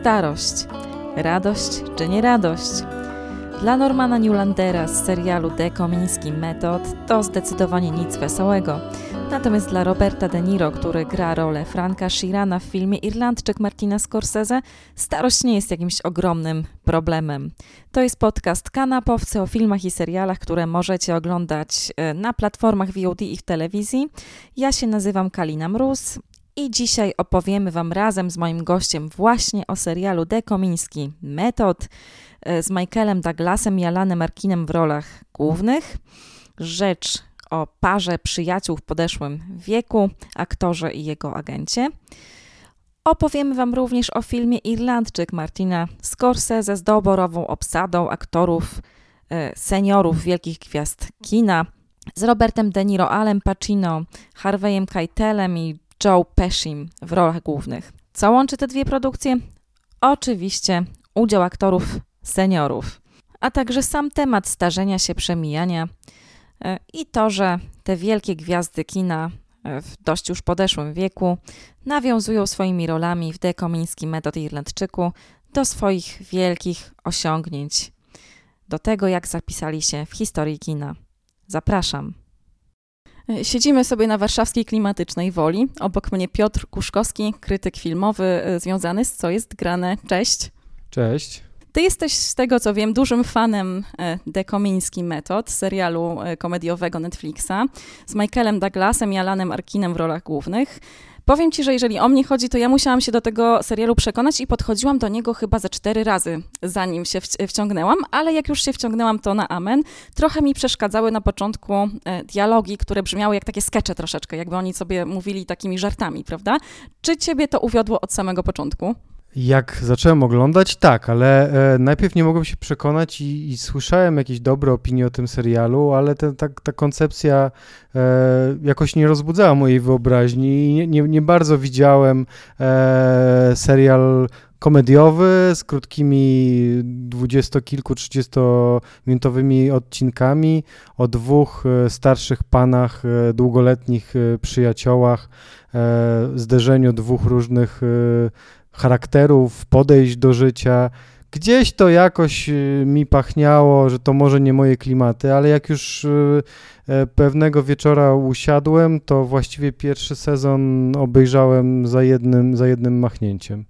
Starość. Radość czy nie radość? Dla Normana Newlandera z serialu De Komiński Metod to zdecydowanie nic wesołego. Natomiast dla Roberta De Niro, który gra rolę Franka Shirana w filmie Irlandczyk Martina Scorsese, starość nie jest jakimś ogromnym problemem. To jest podcast Kanapowcy o filmach i serialach, które możecie oglądać e, na platformach VOD i w telewizji. Ja się nazywam Kalina Mróz i dzisiaj opowiemy Wam razem z moim gościem właśnie o serialu Dekomiński Metod e, z Michaelem Douglasem i Alanem Arkinem w rolach głównych. Rzecz o parze przyjaciół w podeszłym wieku, aktorze i jego agencie. Opowiemy Wam również o filmie Irlandczyk Martina Scorsese z doborową obsadą aktorów, e, seniorów wielkich gwiazd kina, z Robertem De Niro, Alem Pacino, Harveyem Keitelem i Joe Pesci w rolach głównych. Co łączy te dwie produkcje? Oczywiście udział aktorów seniorów, a także sam temat starzenia się, przemijania e, i to, że te wielkie gwiazdy kina e, w dość już podeszłym wieku nawiązują swoimi rolami w Dekomińskim Metod Irlandczyku do swoich wielkich osiągnięć, do tego jak zapisali się w historii kina. Zapraszam. Siedzimy sobie na warszawskiej klimatycznej woli. Obok mnie Piotr Kuszkowski, krytyk filmowy e, związany z Co jest grane. Cześć. Cześć. Ty jesteś, z tego co wiem, dużym fanem Dekomiński Metod, serialu e, komediowego Netflixa, z Michaelem Douglasem i Alanem Arkinem w rolach głównych. Powiem ci, że jeżeli o mnie chodzi, to ja musiałam się do tego serialu przekonać i podchodziłam do niego chyba ze cztery razy, zanim się wciągnęłam, ale jak już się wciągnęłam, to na amen. Trochę mi przeszkadzały na początku e, dialogi, które brzmiały jak takie skecze troszeczkę, jakby oni sobie mówili takimi żartami, prawda? Czy ciebie to uwiodło od samego początku? Jak zacząłem oglądać, tak, ale e, najpierw nie mogłem się przekonać i, i, słyszałem jakieś dobre opinie o tym serialu, ale ta, ta koncepcja e, jakoś nie rozbudzała mojej wyobraźni i nie, nie, nie bardzo widziałem e, serial komediowy z krótkimi dwudziestokilku, trzydziestominutowymi odcinkami o dwóch e, starszych panach, e, długoletnich e, przyjaciołach, zderzeniu dwóch różnych charakterów, podejść do życia. Gdzieś to jakoś y, mi pachniało, że to może nie moje klimaty, ale jak już y, e, pewnego wieczora usiadłem, to właściwie pierwszy sezon obejrzałem za jednym, za jednym machnięciem.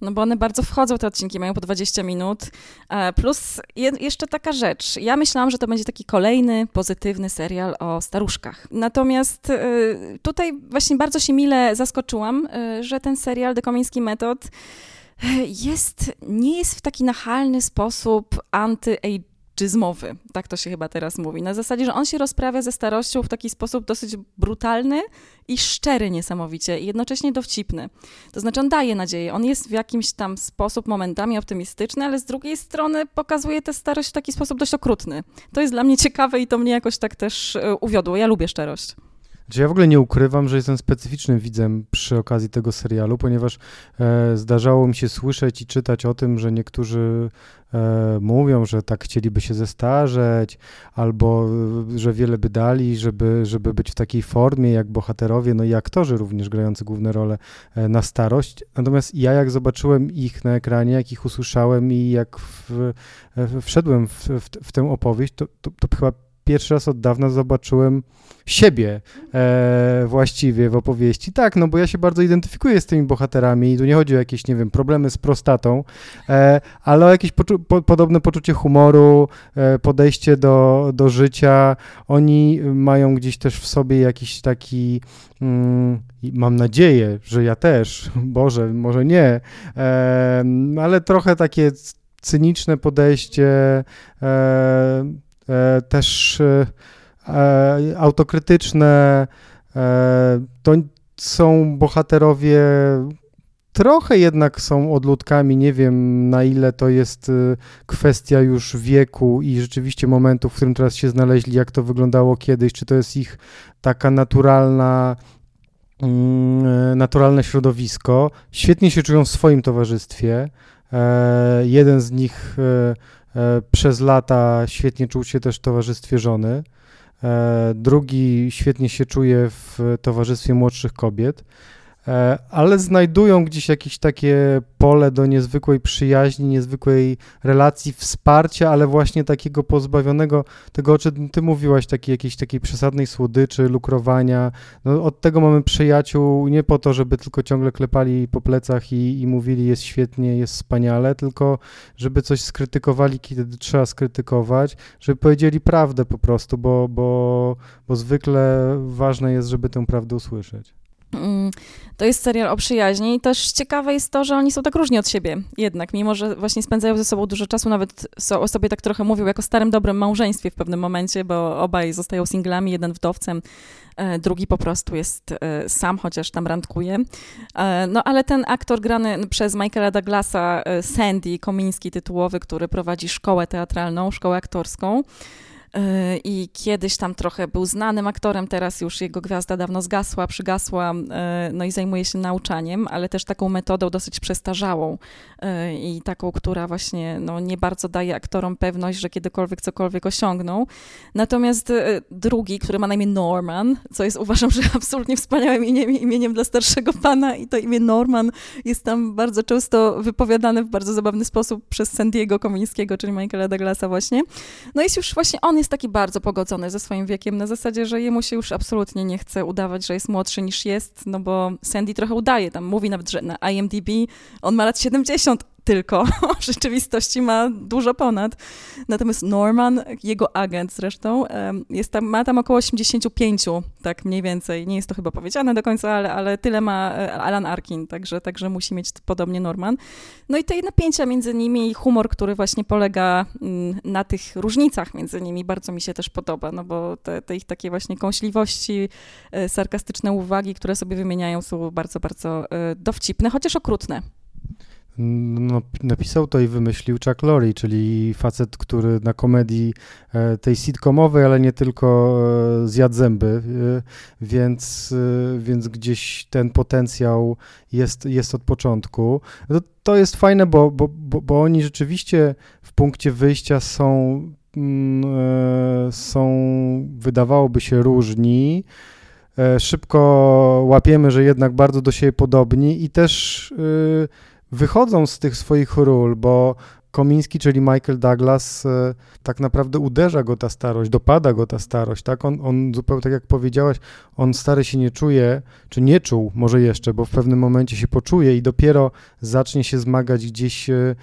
No bo one bardzo wchodzą, te odcinki mają po 20 minut. E, plus jeszcze taka rzecz. Ja myślałam, że to będzie taki kolejny pozytywny serial o staruszkach. Natomiast e, tutaj właśnie bardzo się mile zaskoczyłam, e, że ten serial The Komiński Metod jest, nie jest w taki nachalny sposób anty-age czyzmowy, tak to się chyba teraz mówi. Na zasadzie, że on się rozprawia ze starością w taki sposób dosyć brutalny i szczery niesamowicie i jednocześnie dowcipny. To znaczy on daje nadzieję, on jest w jakimś tam sposób momentami optymistyczny, ale z drugiej strony pokazuje tę starość w taki sposób dość okrutny. To jest dla mnie ciekawe i to mnie jakoś tak też e, uwiodło. Ja lubię szczerość. Znaczy ja w ogóle nie ukrywam, że jestem specyficznym widzem przy okazji tego serialu, ponieważ e, zdarzało mi się słyszeć i czytać o tym, że niektórzy e, mówią, że tak chcieliby się zestarzeć, albo e, że wiele by dali, żeby, żeby być w takiej formie jak bohaterowie, no i aktorzy również grający główne role e, na starość. Natomiast ja jak zobaczyłem ich na ekranie, jak ich usłyszałem i jak w, e, wszedłem w, w, w tę opowieść, to, to, to chyba pierwszy raz od dawna zobaczyłem siebie e, właściwie w opowieści. Tak, no bo ja się bardzo identyfikuję z tymi bohaterami i tu nie chodzi o jakieś, nie wiem, problemy z prostatą, e, ale o jakieś poczu po, podobne poczucie humoru, e, podejście do, do życia. Oni mają gdzieś też w sobie jakiś taki, mm, mam nadzieję, że ja też, Boże, może nie, e, ale trochę takie cyniczne podejście, e, też e, e, autokrytyczne. To są bohaterowie trochę jednak są odludkami. Nie wiem, na ile to jest kwestia już wieku i rzeczywiście momentu, w którym teraz się znaleźli, jak to wyglądało kiedyś, czy to jest ich taka naturalna, mm, naturalne środowisko. Świetnie się czują w swoim towarzystwie. Jeden z nich E, przez lata świetnie czuł się też w towarzystwie żony. E, drugi świetnie się czuje w towarzystwie młodszych kobiet. E, ale znajdują gdzieś jakieś takie pole do niezwykłej przyjaźni, niezwykłej relacji, wsparcia, ale właśnie takiego pozbawionego tego, o czym ty mówiłaś, takiej jakiejś takiej przesadnej słodyczy, lukrowania. No, od tego mamy przyjaciół nie po to, żeby tylko ciągle klepali po plecach i, i mówili jest świetnie, jest wspaniale, tylko żeby coś skrytykowali, kiedy trzeba skrytykować, żeby powiedzieli prawdę po prostu, bo, bo, bo zwykle ważne jest, żeby tę prawdę usłyszeć. Mm, to jest serial o przyjaźni i też ciekawe jest to, że oni są tak różni od siebie jednak, mimo że właśnie spędzają ze sobą dużo czasu, nawet o sobie tak trochę mówią jako starym, dobrym małżeństwie w pewnym momencie, bo obaj zostają singlami, jeden wdowcem, e, drugi po prostu jest e, sam, chociaż tam randkuje. E, no ale ten aktor grany przez Michaela Douglasa, Sandy Komiński tytułowy, który prowadzi szkołę teatralną, szkołę aktorską, i kiedyś tam trochę był znanym aktorem, teraz już jego gwiazda dawno zgasła, przygasła, e, no i zajmuje się nauczaniem, ale też taką metodą dosyć przestarzałą e, i taką, która właśnie no, nie bardzo daje aktorom pewność, że kiedykolwiek cokolwiek osiągną. Natomiast drugi, który ma na imię Norman, co jest uważam, że absolutnie wspaniałym imieniem, imieniem dla starszego pana i to imię Norman jest tam bardzo często wypowiadane w bardzo zabawny sposób przez Sandiego Komińskiego, czyli Michaela Douglasa właśnie. No jest już właśnie on jest jest taki bardzo pogodzony ze swoim wiekiem, na zasadzie, że jemu się już absolutnie nie chce udawać, że jest młodszy niż jest, no bo Sandy trochę udaje, tam mówi nawet, że na IMDb on ma lat 70, tylko, w rzeczywistości ma dużo ponad. Natomiast Norman, jego agent zresztą, jest tam, ma tam około 85, tak mniej więcej. Nie jest to chyba powiedziane do końca, ale, ale tyle ma e, Alan Arkin, także, także musi mieć podobnie Norman. No i te napięcia między nimi i humor, który właśnie polega mm, na tych różnicach między nimi, bardzo mi się też podoba, no bo te, te ich takie właśnie kąśliwości, e, sarkastyczne uwagi, które sobie wymieniają, są bardzo, bardzo e, dowcipne, chociaż okrutne. No, napisał to i wymyślił Chuck Lorre, czyli facet, który na komedii e, tej sitcomowej, ale nie tylko e, zjadł zęby, e, więc, więc gdzieś ten potencjał jest, jest od początku. No, to jest fajne, bo, bo, bo, bo oni rzeczywiście w punkcie wyjścia są, mm, są wydawałoby się różni, szybko łapiemy, że jednak bardzo do siebie podobni i też wychodzą z tych swoich ról, bo Komiński, czyli Michael Douglas, e, tak naprawdę uderza go ta starość, dopada go ta starość, tak? On, on zupełnie tak jak powiedziałaś, on stary się nie czuje, czy nie czuł może jeszcze, bo w pewnym momencie się poczuje i dopiero zacznie się zmagać gdzieś e,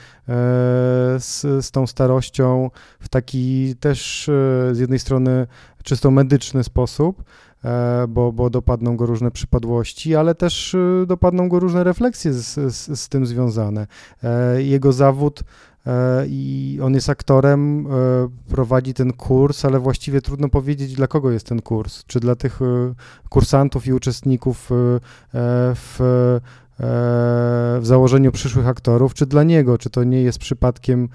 z, z tą starością w taki też e, z jednej strony czysto medyczny sposób, E, bo, bo dopadną go różne przypadłości, ale też e, dopadną go różne refleksje z, z, z tym związane. E, jego zawód i on jest aktorem, prowadzi ten kurs, ale właściwie trudno powiedzieć, dla kogo jest ten kurs. Czy dla tych kursantów i uczestników w, w założeniu przyszłych aktorów, czy dla niego, czy to nie jest przypadkiem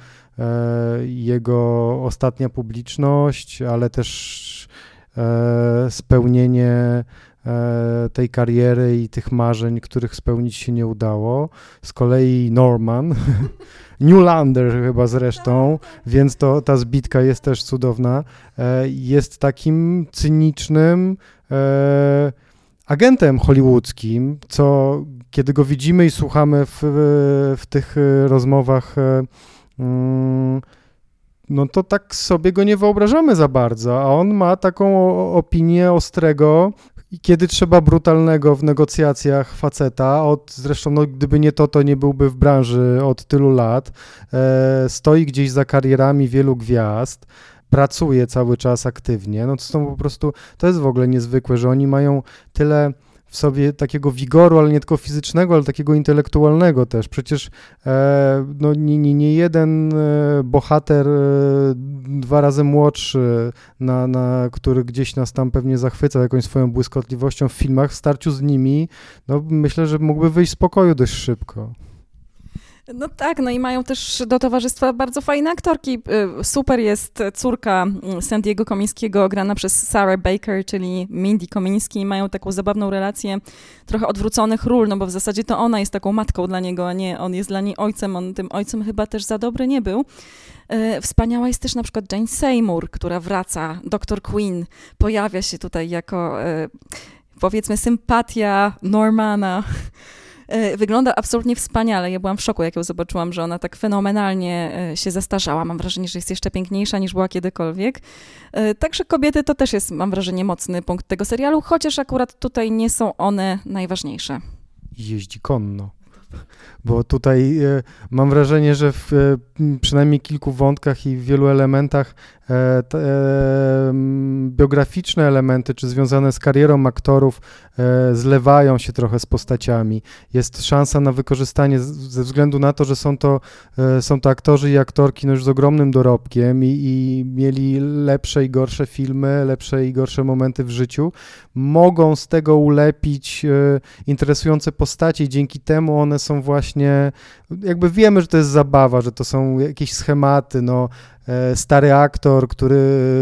jego ostatnia publiczność, ale też E, spełnienie e, tej kariery i tych marzeń, których spełnić się nie udało. Z kolei Norman, Newlander chyba zresztą, więc to, ta zbitka jest też cudowna, e, jest takim cynicznym agentem hollywoodzkim, co kiedy go widzimy i słuchamy w, w tych rozmowach mm, no to tak sobie go nie wyobrażamy za bardzo, a on ma taką opinię ostrego, kiedy trzeba brutalnego w negocjacjach faceta, od, zresztą no, gdyby nie to, to nie byłby w branży od tylu lat, e, stoi gdzieś za karierami wielu gwiazd, pracuje cały czas aktywnie, no to są po prostu, to jest w ogóle niezwykłe, że oni mają tyle w sobie takiego wigoru, ale nie tylko fizycznego, ale takiego intelektualnego też. Przecież e, no, nie, nie, nie jeden e, bohater e, dwa razy młodszy, na, na, który gdzieś nas tam pewnie zachwyca jakąś swoją błyskotliwością w filmach, w starciu z nimi, no, myślę, że mógłby wyjść z pokoju dość szybko. No tak, no i mają też do towarzystwa bardzo fajne aktorki. Y, super jest córka mm, Sandiego Komińskiego, grana przez Sarah Baker, czyli Mindy Komiński. Mają taką zabawną relację trochę odwróconych ról, no bo w zasadzie to ona jest taką matką dla niego, a nie on jest dla niej ojcem. On tym ojcem chyba też za dobry nie był. Y, wspaniała jest też na przykład Jane Seymour, która wraca, Dr. Queen, pojawia się tutaj jako y, powiedzmy sympatia Normana wygląda absolutnie wspaniale. Ja byłam w szoku, jak ją zobaczyłam, że ona tak fenomenalnie e, się zestarzała. Mam wrażenie, że jest jeszcze piękniejsza niż była kiedykolwiek. E, także kobiety to też jest, mam wrażenie, mocny punkt tego serialu, chociaż akurat tutaj nie są one najważniejsze. Jeździ konno. Bo tutaj e, mam wrażenie, że w e, przynajmniej kilku wątkach i w wielu elementach e, biograficzne elementy, czy związane z karierą aktorów, zlewają się trochę z postaciami. Jest szansa na wykorzystanie ze względu na to, że są to, są to aktorzy i aktorki no już z ogromnym dorobkiem i, i mieli lepsze i gorsze filmy, lepsze i gorsze momenty w życiu. Mogą z tego ulepić interesujące postacie i dzięki temu one są właśnie, jakby wiemy, że to jest zabawa, że to są jakieś schematy, no, e, stary aktor, który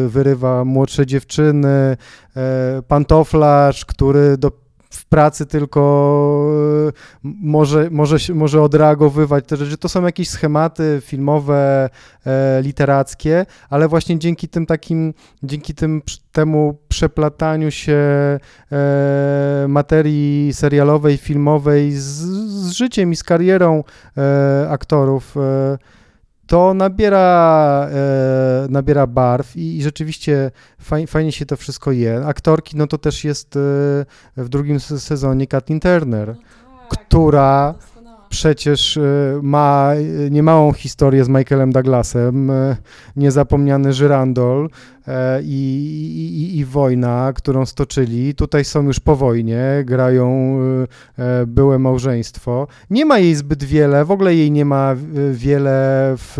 wyrywa młodsze dziewczyny, e, pantoflarz, który do w pracy tylko e, może, może, może odreagowywać te rzeczy. To są jakieś schematy filmowe, e, literackie, ale właśnie dzięki tym takim, dzięki tym, temu przeplataniu się e, materii serialowej, filmowej z, z życiem i z karierą aktorów, to nabiera, e, nabiera barw i, i rzeczywiście faj, fajnie się to wszystko je. Aktorki, no to też jest e, w drugim sezonie Kathleen Turner, no tak, która przecież e, ma e, niemałą historię z Michaelem Douglasem, e, niezapomniany Żyrandol i, i, i, wojna, którą stoczyli. Tutaj są już po wojnie, grają byłe małżeństwo. Nie ma jej zbyt wiele, w ogóle jej nie ma wiele w,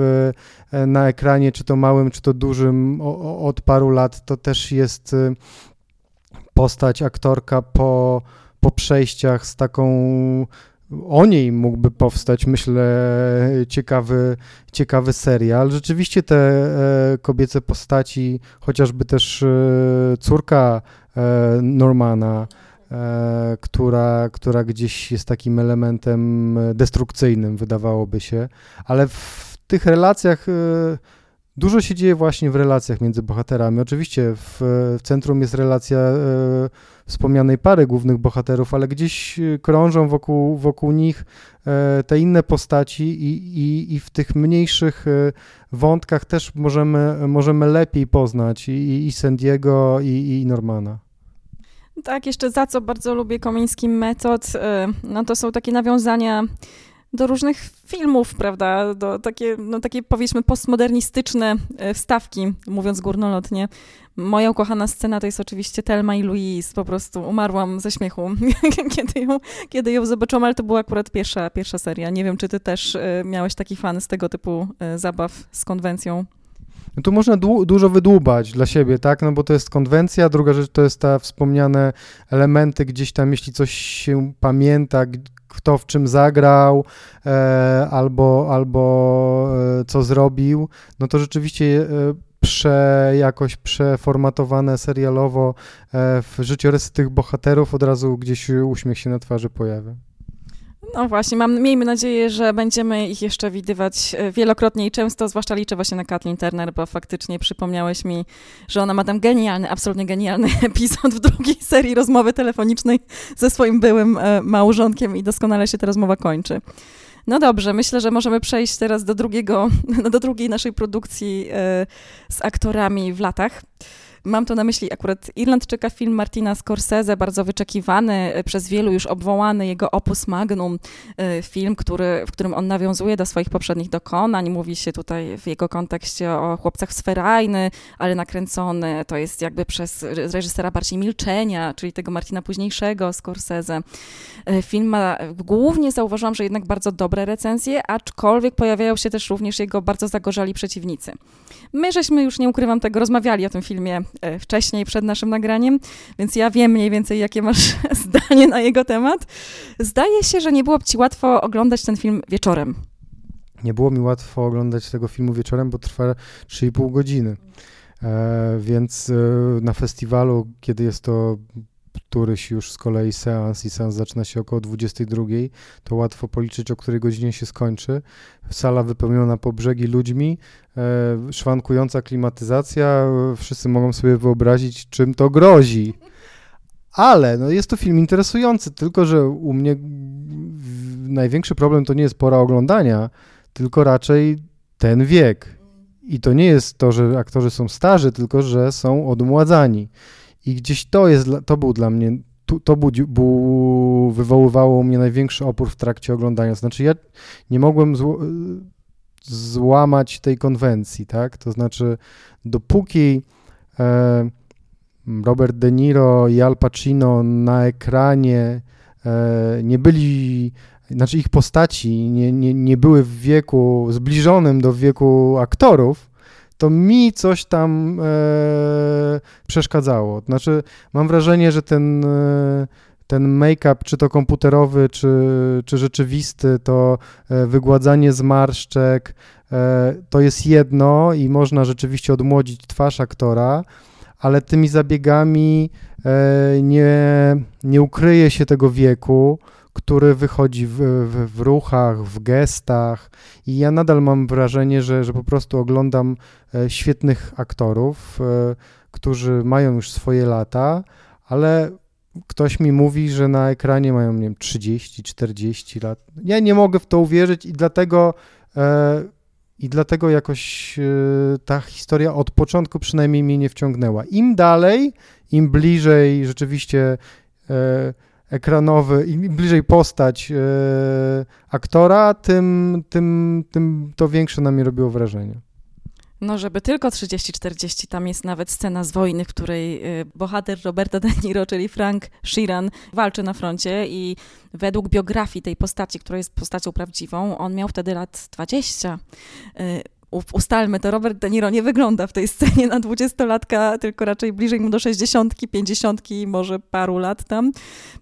na ekranie, czy to małym, czy to dużym, od paru lat. To też jest postać, aktorka po, po przejściach z taką o niej mógłby powstać, myślę, ciekawy, ciekawy serial. Rzeczywiście te e, kobiece postaci, chociażby też e, córka e, Normana, która, która gdzieś jest takim elementem destrukcyjnym, wydawałoby się, ale w tych relacjach Dużo się dzieje właśnie w relacjach między bohaterami. Oczywiście w, w centrum jest relacja e, wspomnianej pary głównych bohaterów, ale gdzieś e, krążą wokół, wokół nich e, te inne postaci i, i, i w tych mniejszych e, wątkach też możemy, możemy lepiej poznać i, i Sandiego, i, i Normana. Tak, jeszcze za co bardzo lubię komiński metod, e, no to są takie nawiązania do różnych filmów, prawda, do takie, no, takie powiedzmy postmodernistyczne e, wstawki, mówiąc górnolotnie. Moja ukochana scena to jest oczywiście Telma i Louise, po prostu umarłam ze śmiechu, kiedy, ją, kiedy ją zobaczyłam, ale to była akurat pierwsza, pierwsza seria. Nie wiem, czy ty też e, miałeś taki fan z tego typu e, zabaw z konwencją? No tu można du dużo wydłubać dla siebie, tak? No bo to jest konwencja, druga rzecz to jest ta wspomniane elementy gdzieś tam, jeśli coś się pamięta, kto w czym zagrał e, albo, albo e, co zrobił, no to rzeczywiście e, prze, jakoś przeformatowane serialowo w życiorysy tych bohaterów od razu gdzieś uśmiech się na twarzy pojawia. No właśnie, mam, miejmy nadzieję, że będziemy ich jeszcze widywać e, wielokrotnie i często, zwłaszcza liczę właśnie na Kathleen Turner, bo faktycznie przypomniałeś mi, że ona ma tam genialny, absolutnie genialny epizod w drugiej serii rozmowy telefonicznej ze swoim byłym e, małżonkiem i doskonale się ta rozmowa kończy. No dobrze, myślę, że możemy przejść teraz do drugiego, do drugiej naszej produkcji e, z aktorami w latach. Mam tu na myśli akurat Irlandczyka film Martina Scorsese, bardzo wyczekiwany, e, przez wielu już obwołany jego opus magnum, e, film, który, w którym on nawiązuje do swoich poprzednich dokonań. Mówi się tutaj w jego kontekście o chłopcach z ale nakręcony to jest jakby przez reżysera bardziej Milczenia, czyli tego Martina późniejszego Scorsese. E, film ma, głównie zauważyłam, że jednak bardzo dobre recenzje, aczkolwiek pojawiają się też również jego bardzo zagorzali przeciwnicy. My żeśmy już, nie ukrywam tego, rozmawiali o tym filmie wcześniej, przed naszym nagraniem, więc ja wiem mniej więcej, jakie masz zdanie na jego temat. Zdaje się, że nie byłoby ci łatwo oglądać ten film wieczorem. Nie było mi łatwo oglądać tego filmu wieczorem, bo trwa 3,5 godziny. E, więc e, na festiwalu, kiedy jest to któryś już z kolei seans i seans zaczyna się około 22, to łatwo policzyć, o której godzinie się skończy. Sala wypełniona po brzegi ludźmi, e, szwankująca klimatyzacja, wszyscy mogą sobie wyobrazić, czym to grozi. Ale no, jest to film interesujący, tylko że u mnie największy problem to nie jest pora oglądania, tylko raczej ten wiek. I to nie jest to, że aktorzy są starzy, tylko że są odmładzani. I gdzieś to jest, to był dla mnie, to budzi, bu, wywoływało u mnie największy opór w trakcie oglądania. Znaczy ja nie mogłem zło, złamać tej konwencji, tak? To znaczy dopóki e, Robert De Niro i Al Pacino na ekranie e, nie byli znaczy ich postaci nie, nie, nie były w wieku zbliżonym do wieku aktorów, to mi coś tam e, przeszkadzało. Znaczy, mam wrażenie, że ten, e, ten make-up, czy to komputerowy, czy, czy rzeczywisty, to e, wygładzanie zmarszczek, e, to jest jedno i można rzeczywiście odmłodzić twarz aktora, ale tymi zabiegami e, nie, nie ukryje się tego wieku który wychodzi w, w, w, ruchach, w gestach i ja nadal mam wrażenie, że, że po prostu oglądam e, świetnych aktorów, e, którzy mają już swoje lata, ale ktoś mi mówi, że na ekranie mają, nie wiem, 30, 40 lat. Ja nie mogę w to uwierzyć i dlatego e, i dlatego jakoś ta historia od początku przynajmniej mnie nie wciągnęła. Im dalej, im bliżej rzeczywiście ekranowy, im bliżej postać e, aktora, tym, tym, tym to większe na mnie robiło wrażenie. No, żeby tylko 30-40, tam jest nawet scena z wojny, w której e, bohater Roberta De Niro, czyli Frank Sheeran, walczy na froncie i według biografii tej postaci, która jest postacią prawdziwą, on miał wtedy lat 20 ustalmy to, Robert De Niro nie wygląda w tej scenie na dwudziestolatka, tylko raczej bliżej mu do sześćdziesiątki, pięćdziesiątki, może paru lat tam.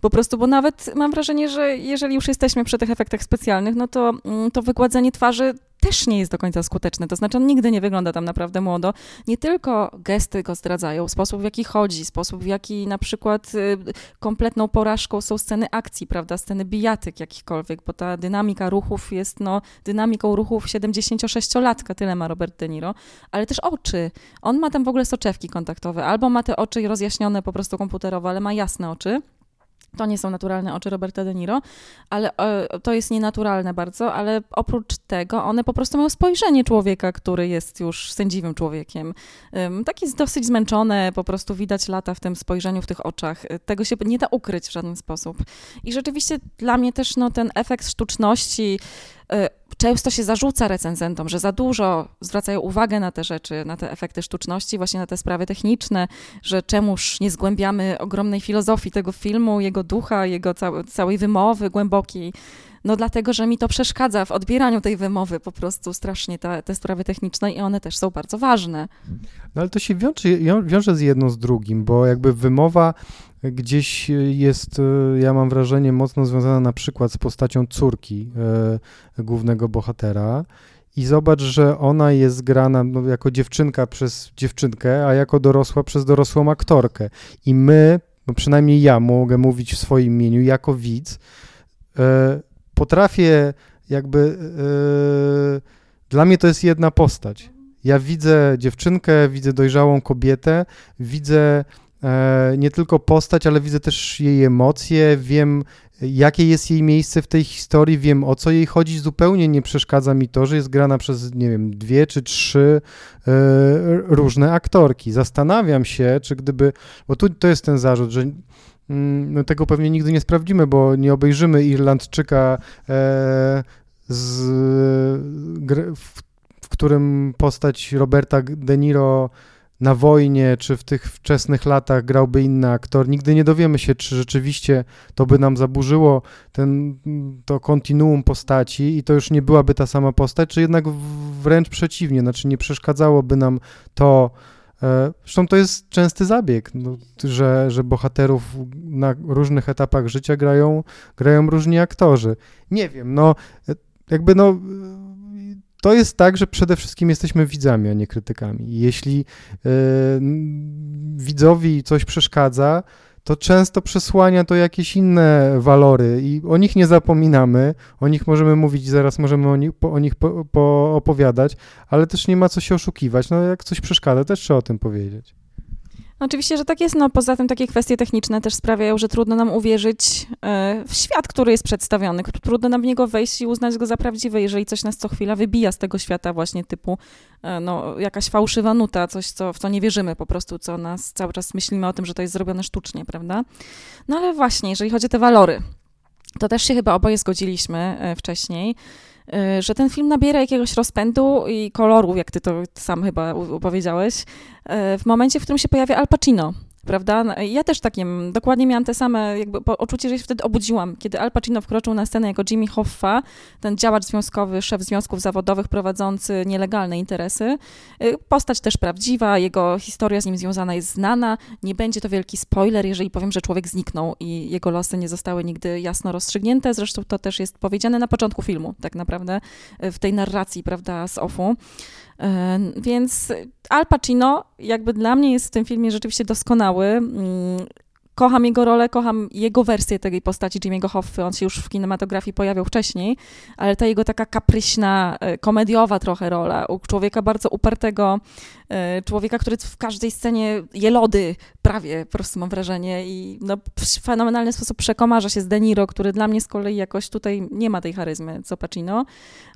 Po prostu, bo nawet mam wrażenie, że jeżeli już jesteśmy przy tych efektach specjalnych, no to mm, to wygładzenie twarzy też nie jest do końca skuteczny. To znaczy, on nigdy nie wygląda tam naprawdę młodo. Nie tylko gesty go zdradzają, sposób w jaki chodzi, sposób w jaki na przykład y, kompletną porażką są sceny akcji, prawda, sceny bijatyk jakichkolwiek, bo ta dynamika ruchów jest no, dynamiką ruchów 76-latka, tyle ma Robert De Niro, ale też oczy. On ma tam w ogóle soczewki kontaktowe, albo ma te oczy rozjaśnione po prostu komputerowo, ale ma jasne oczy. To nie są naturalne oczy Roberta De Niro, ale e, to jest nienaturalne bardzo, ale oprócz tego one po prostu mają spojrzenie człowieka, który jest już sędziwym człowiekiem. Takie dosyć zmęczone, po prostu widać lata w tym spojrzeniu, w tych oczach. Tego się nie da ukryć w żaden sposób. I rzeczywiście dla mnie też no, ten efekt sztuczności, e, często się zarzuca recenzentom, że za dużo zwracają uwagę na te rzeczy, na te efekty sztuczności, właśnie na te sprawy techniczne, że czemuż nie zgłębiamy ogromnej filozofii tego filmu, jego ducha, jego całej wymowy głębokiej. No dlatego, że mi to przeszkadza w odbieraniu tej wymowy po prostu strasznie te, te sprawy techniczne i one też są bardzo ważne. No ale to się wiąże, wiąże z jedno z drugim, bo jakby wymowa gdzieś jest, ja mam wrażenie, mocno związana na przykład z postacią córki e, głównego bohatera. I zobacz, że ona jest grana no, jako dziewczynka przez dziewczynkę, a jako dorosła przez dorosłą aktorkę. I my, no przynajmniej ja mogę mówić w swoim imieniu, jako widz, e, potrafię jakby. Dla mnie to jest jedna postać. Ja widzę dziewczynkę, widzę dojrzałą kobietę, widzę e, nie tylko postać, ale widzę też jej emocje, wiem, jakie jest jej miejsce w tej historii, wiem o co jej chodzi. Zupełnie nie przeszkadza mi to, że jest grana przez, nie wiem, dwie czy trzy e, różne aktorki. Zastanawiam się, czy gdyby. Bo tu to jest ten zarzut, że Mm, no tego pewnie nigdy nie sprawdzimy, bo nie obejrzymy Irlandczyka, e, z, w, w którym postać Roberta De Niro na wojnie, czy w tych wczesnych latach grałby inny aktor. Nigdy nie dowiemy się, czy rzeczywiście to by nam zaburzyło ten, to kontinuum postaci i to już nie byłaby ta sama postać, czy jednak wręcz przeciwnie, znaczy nie przeszkadzałoby nam to, E, zresztą to jest częsty zabieg, no, że, że bohaterów na różnych etapach życia grają, grają różni aktorzy. Nie wiem, no jakby no to jest tak, że przede wszystkim jesteśmy widzami, a nie krytykami. Jeśli y, widzowi coś przeszkadza, to często przesłania to jakieś inne walory i o nich nie zapominamy, o nich możemy mówić, zaraz możemy o nich, po, o nich po, po opowiadać, ale też nie ma co się oszukiwać. No jak coś przeszkadza, też trzeba o tym powiedzieć. Oczywiście, że tak jest. No, poza tym takie kwestie techniczne też sprawiają, że trudno nam uwierzyć e, w świat, który jest przedstawiony. Trudno nam w niego wejść i uznać go za prawdziwy, jeżeli coś nas co chwila wybija z tego świata właśnie typu e, no, jakaś fałszywa nuta, coś, co, w co nie wierzymy po prostu, co nas cały czas myślimy o tym, że to jest zrobione sztucznie, prawda? No ale właśnie, jeżeli chodzi o te walory, to też się chyba oboje zgodziliśmy e, wcześniej, że ten film nabiera jakiegoś rozpędu i koloru, jak ty to sam chyba powiedziałeś, e, w momencie, w którym się pojawia Al Pacino prawda? No, ja też takie, dokładnie miałam te same jakby uczucie, że się wtedy obudziłam, kiedy Al Pacino wkroczył na scenę jako Jimmy Hoffa, ten działacz związkowy, szef związków zawodowych prowadzący nielegalne interesy. Y, postać też prawdziwa, jego historia z nim związana jest znana. Nie będzie to wielki spoiler, jeżeli powiem, że człowiek zniknął i jego losy nie zostały nigdy jasno rozstrzygnięte. Zresztą to też jest powiedziane na początku filmu, tak naprawdę, y, w tej narracji, prawda, z OFU. Więc Al Pacino jakby dla mnie jest w tym filmie rzeczywiście doskonały. Mm, kocham jego rolę, kocham jego wersję tej postaci Jimmy'ego Hoffy. On się już w kinematografii pojawiał wcześniej, ale ta jego taka kapryśna, e, komediowa trochę rola, u człowieka bardzo upartego, człowieka, który w każdej scenie je lody, prawie, po prostu mam wrażenie, i no, w fenomenalny sposób przekomarza się z De Niro, który dla mnie z kolei jakoś tutaj nie ma tej charyzmy, co Pacino.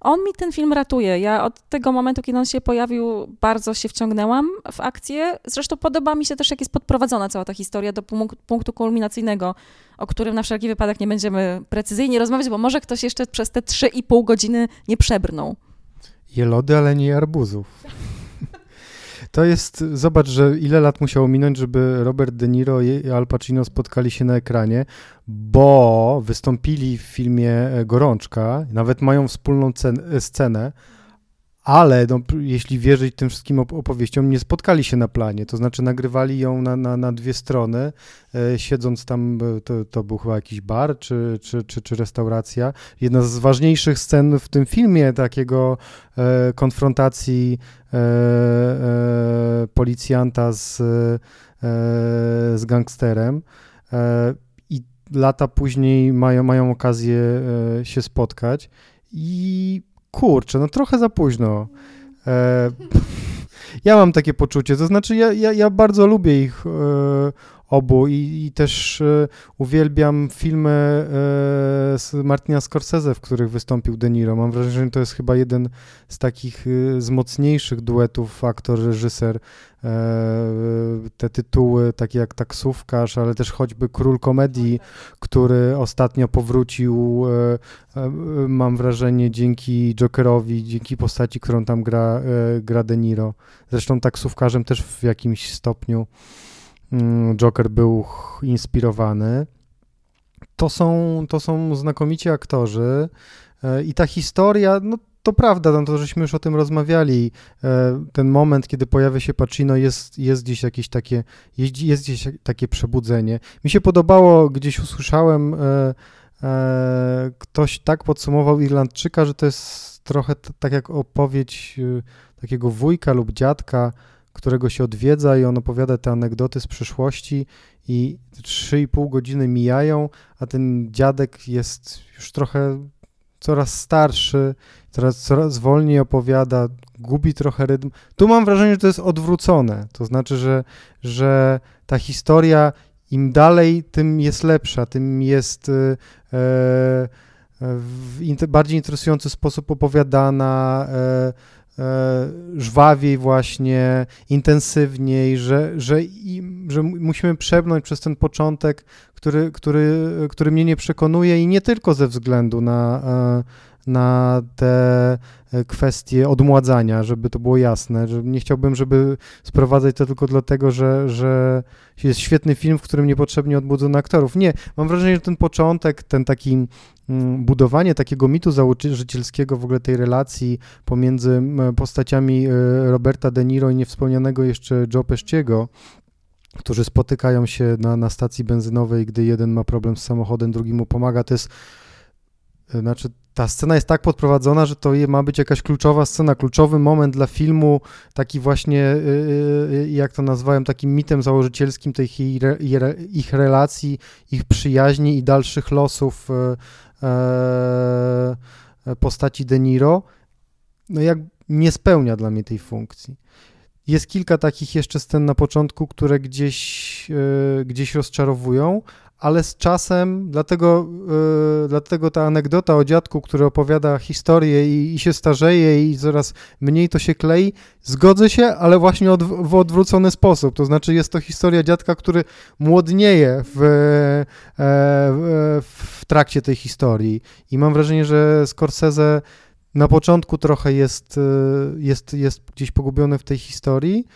On mi ten film ratuje. Ja od tego momentu, kiedy on się pojawił, bardzo się wciągnęłam w akcję. Zresztą podoba mi się też, jak jest podprowadzona cała ta historia do punktu kulminacyjnego, o którym na wszelki wypadek nie będziemy precyzyjnie rozmawiać, bo może ktoś jeszcze przez te 3,5 godziny nie przebrnął. Jelody, ale nie arbuzów. To jest, zobacz, że ile lat musiało minąć, żeby Robert De Niro i Al Pacino spotkali się na ekranie, bo wystąpili w filmie Gorączka, nawet mają wspólną scenę, ale no, jeśli wierzyć tym wszystkim opowieściom, nie spotkali się na planie, to znaczy nagrywali ją na, na, na dwie strony, e, siedząc tam, e, to, to był chyba jakiś bar czy, czy, czy, czy restauracja. Jedna z ważniejszych scen w tym filmie, takiego e, konfrontacji e, e, policjanta z, e, z gangsterem i lata później mają, mają okazję się spotkać i kurczę, no trochę za późno. E, ja mam takie poczucie, to znaczy ja, ja, ja bardzo lubię ich e, obu i, i też e, uwielbiam filmy e, z Martina Scorsese, w których wystąpił De Niro. Mam wrażenie, że to jest chyba jeden z takich e, z mocniejszych duetów aktor-reżyser. Te tytuły, takie jak Taksówkarz, ale też choćby Król Komedii, który ostatnio powrócił, mam wrażenie, dzięki Jokerowi, dzięki postaci, którą tam gra, gra De Niro. Zresztą taksówkarzem też w jakimś stopniu. Mm, Joker był inspirowany. To są, to są znakomici aktorzy e, i ta historia, no to prawda, no to żeśmy już o tym rozmawiali. E, ten moment, kiedy pojawia się Pacino, jest, jest gdzieś jakieś takie, jest, jest gdzieś takie przebudzenie. Mi się podobało, gdzieś usłyszałem, e, ktoś tak podsumował Irlandczyka, że to jest trochę tak jak opowieść takiego wujka lub dziadka, którego się odwiedza i on opowiada te anegdoty z przeszłości i 3,5 godziny mijają, a ten dziadek jest już trochę coraz starszy, coraz, coraz wolniej opowiada, gubi trochę rytm. Tu mam wrażenie, że to jest odwrócone, to znaczy, że, że ta historia im dalej, tym jest lepsza, tym jest e, e w bardziej interesujący sposób opowiadana, e, E, żwawiej właśnie, intensywniej, że, że, i, że musimy przebrnąć przez ten początek, który, który, który mnie nie przekonuje i nie tylko ze względu na, e, na te kwestie odmładzania, żeby to było jasne. Nie chciałbym, żeby sprowadzać to tylko dlatego, że, że jest świetny film, w którym niepotrzebnie odmłodzono aktorów. Nie, mam wrażenie, że ten początek, ten taki Mm, budowanie takiego mitu założycielskiego w ogóle tej relacji pomiędzy postaciami e, Roberta De Niro i niewspomnianego jeszcze Joe Pesciego, którzy spotykają się na, na stacji benzynowej, gdy jeden ma problem z samochodem, drugi mu pomaga, to jest e, znaczy ta scena jest tak podprowadzona, że to ma być jakaś kluczowa scena, kluczowy moment dla filmu, taki właśnie, e, jak to nazwałem, takim mitem założycielskim tych ich relacji, ich przyjaźni i dalszych losów E, postaci De Niro, no jak nie spełnia dla mnie tej funkcji. Jest kilka takich jeszcze scen na początku, które gdzieś, yy, gdzieś rozczarowują, ale z czasem, dlatego, yy, dlatego ta anegdota o dziadku, który opowiada historię i, i, się starzeje i coraz mniej to się klei, zgodzę się, ale właśnie od, w odwrócony sposób. To znaczy jest to historia dziadka, który młodnieje w, e, w, w trakcie tej historii i mam wrażenie, że Scorsese na początku trochę jest, e, jest, jest gdzieś pogubiony w tej historii,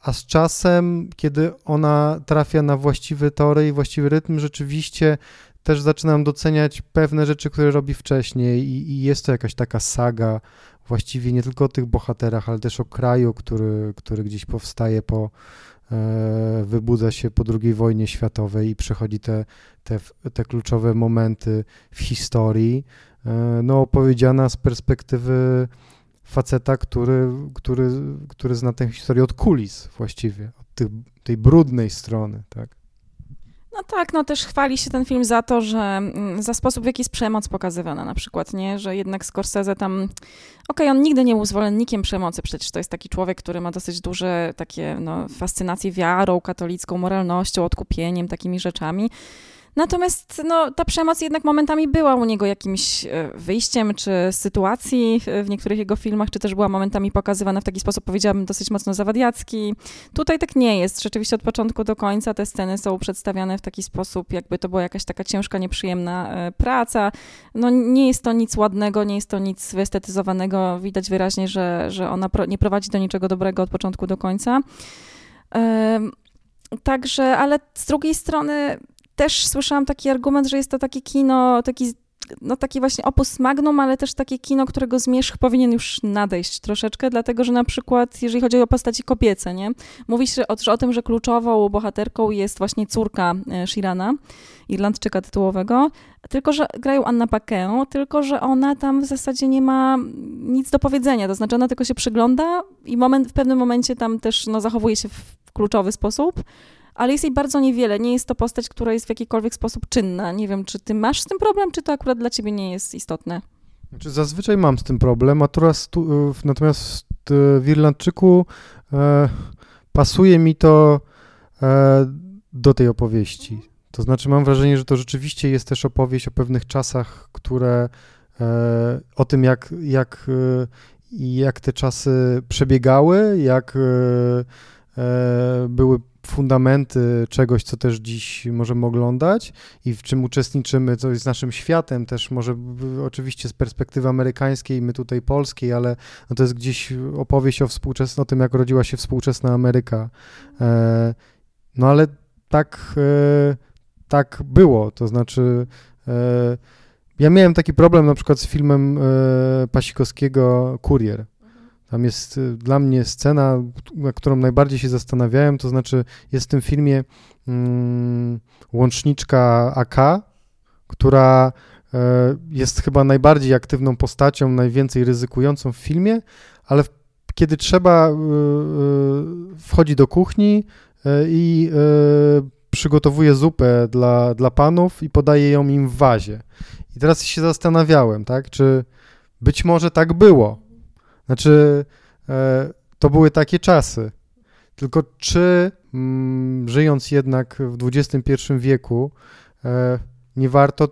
a z czasem, kiedy ona trafia na właściwy tory i właściwy rytm, rzeczywiście też zaczynam doceniać pewne rzeczy, które robi wcześniej i, i jest to jakaś taka saga właściwie nie tylko o tych bohaterach, ale też o kraju, który, który gdzieś powstaje po, e, wybudza się po II wojnie światowej i przechodzi te, te, te kluczowe momenty w historii, no opowiedziana z perspektywy faceta, który, który, który zna tę historię od kulis właściwie, od tych, tej brudnej strony, tak. No tak, no też chwali się ten film za to, że mm, za sposób, w jaki jest przemoc pokazywana na przykład, nie? Że jednak Scorsese tam, okej, okay, on nigdy nie był zwolennikiem przemocy, przecież to jest taki człowiek, który ma dosyć duże takie, no, fascynacje wiarą katolicką, moralnością, odkupieniem, takimi rzeczami, Natomiast no, ta przemoc jednak momentami była u niego jakimś e, wyjściem czy sytuacji w niektórych jego filmach, czy też była momentami pokazywana w taki sposób, powiedziałabym, dosyć mocno zawadiacki. Tutaj tak nie jest. Rzeczywiście od początku do końca te sceny są przedstawiane w taki sposób, jakby to była jakaś taka ciężka, nieprzyjemna e, praca. No nie jest to nic ładnego, nie jest to nic wyestetyzowanego. Widać wyraźnie, że, że ona nie prowadzi do niczego dobrego od początku do końca. Także, ale z drugiej strony też słyszałam taki argument, że jest to takie kino, taki no taki właśnie opus magnum, ale też takie kino, którego zmierzch powinien już nadejść troszeczkę, dlatego że na przykład, jeżeli chodzi o postaci kobiece, nie? Mówi się o, o tym, że kluczową bohaterką jest właśnie córka e, Shirana, Irlandczyka tytułowego, tylko że grają Anna Paquin, tylko że ona tam w zasadzie nie ma nic do powiedzenia, to znaczy ona tylko się przygląda i moment, w pewnym momencie tam też no, zachowuje się w kluczowy sposób, ale jest jej bardzo niewiele. Nie jest to postać, która jest w jakikolwiek sposób czynna. Nie wiem, czy ty masz z tym problem, czy to akurat dla ciebie nie jest istotne? Znaczy, zazwyczaj mam z tym problem, a teraz tu, natomiast w Irlandczyku e, pasuje mi to e, do tej opowieści. To znaczy mam wrażenie, że to rzeczywiście jest też opowieść o pewnych czasach, które e, o tym, jak, jak, e, jak te czasy przebiegały, jak e, e, były fundamenty czegoś, co też dziś możemy oglądać i w czym uczestniczymy, co jest naszym światem, też może oczywiście z perspektywy amerykańskiej, my tutaj polskiej, ale no to jest gdzieś opowieść o, współczesnym, o tym, jak rodziła się współczesna Ameryka. E, no ale tak, e, tak było, to znaczy e, ja miałem taki problem na przykład z filmem Pasikowskiego Kurier tam jest y, dla mnie scena, na którą najbardziej się zastanawiałem, to znaczy jest w tym filmie mm, łączniczka AK, która e, jest chyba najbardziej aktywną postacią, najwięcej ryzykującą w filmie, ale kiedy trzeba, y, y, wchodzi do kuchni e, i e, przygotowuje zupę dla, dla panów i podaje ją im w wazie. I teraz się zastanawiałem, tak, czy być może tak było, znaczy, e, to były takie czasy. Tylko czy mm, żyjąc jednak w XXI wieku, e, nie warto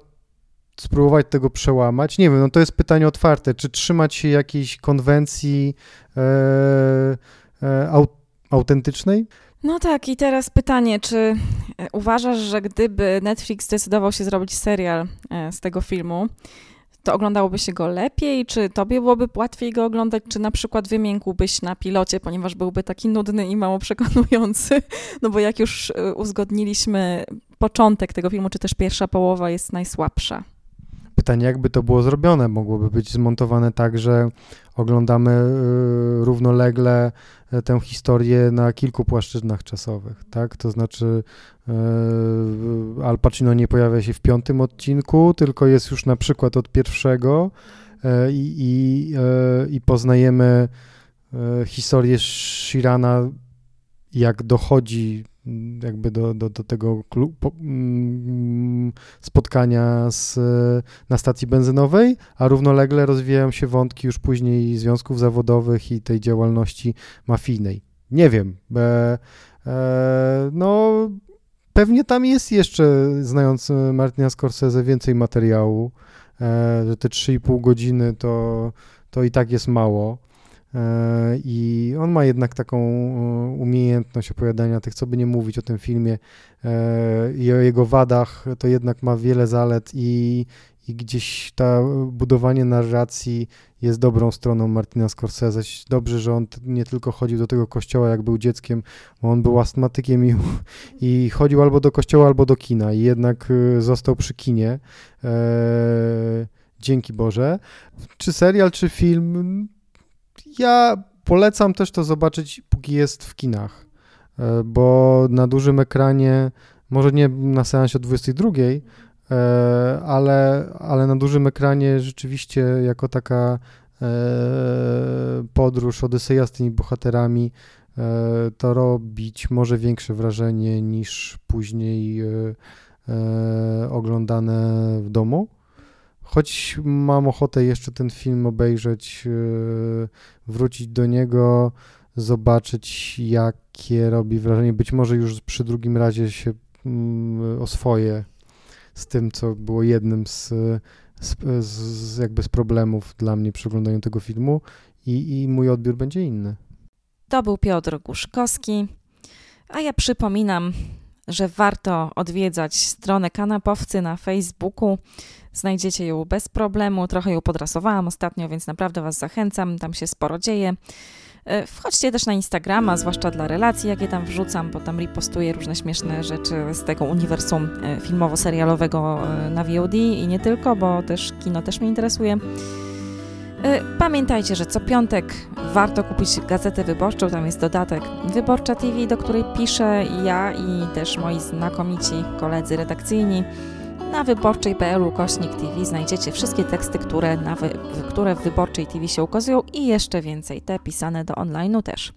spróbować tego przełamać? Nie wiem, no to jest pytanie otwarte. Czy trzymać się jakiejś konwencji e, autentycznej? No tak, i teraz pytanie, czy uważasz, że gdyby Netflix zdecydował się zrobić serial z tego filmu, to oglądałoby się go lepiej? Czy tobie byłoby łatwiej go oglądać? Czy na przykład wymiękłbyś na pilocie, ponieważ byłby taki nudny i mało przekonujący? No bo jak już y, uzgodniliśmy, początek tego filmu, czy też pierwsza połowa jest najsłabsza. Pytanie, jakby to było zrobione? Mogłoby być zmontowane tak, że oglądamy y, równolegle e, tę historię na kilku płaszczyznach czasowych, tak? To znaczy e, Al Pacino nie pojawia się w piątym odcinku, tylko jest już na przykład od pierwszego e, i, i, poznajemy historię Shirana, jak dochodzi jakby do, do, do tego mm, spotkania z, na stacji benzynowej, a równolegle rozwijają się wątki już później związków zawodowych i tej działalności mafijnej. Nie wiem. E, no, pewnie tam jest jeszcze, znając Martina Scorsese, więcej materiału, e, że te 3,5 godziny to, to i tak jest mało. E, I on ma jednak taką e, umiejętność opowiadania tych, co by nie mówić o tym filmie e, i o jego wadach, to jednak ma wiele zalet i, i gdzieś ta budowanie narracji jest dobrą stroną Martina Scorsese. Dobrze, że on nie tylko chodził do tego kościoła, jak był dzieckiem, bo on był astmatykiem i, i chodził albo do kościoła, albo do kina i jednak został przy kinie. dzięki Boże. Czy serial, czy film, ja polecam też to zobaczyć, póki jest w kinach, e, bo na dużym ekranie, może nie na seansie o 22, e, ale, ale na dużym ekranie rzeczywiście jako taka e, podróż, odyseja z tymi bohaterami, to robić może większe wrażenie niż później oglądane w domu. Choć mam ochotę jeszcze ten film obejrzeć, yy, wrócić do niego, zobaczyć jakie robi wrażenie. Być może już przy drugim razie się mm, oswoję z tym, co było jednym z, z, z jakby z problemów dla mnie przy oglądaniu tego filmu i, i mój odbiór będzie inny. To był Piotr Guszkowski, a ja przypominam, że warto odwiedzać stronę kanapowcy na Facebooku. Znajdziecie ją bez problemu. Trochę ją podrasowałam ostatnio, więc naprawdę Was zachęcam. Tam się sporo dzieje. E, wchodźcie też na Instagrama, zwłaszcza dla relacji, jakie tam wrzucam, bo tam ripostuję różne śmieszne rzeczy z tego uniwersum e, filmowo-serialowego e, na VOD i nie tylko, bo też kino też mnie interesuje. Pamiętajcie, że co piątek warto kupić gazetę wyborczą, tam jest dodatek Wyborcza TV, do której piszę ja i też moi znakomici koledzy redakcyjni. Na wyborczej.pl kośnik TV znajdziecie wszystkie teksty, które, na wy, które w Wyborczej TV się ukazują i jeszcze więcej, te pisane do online'u też.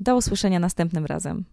Do usłyszenia następnym razem.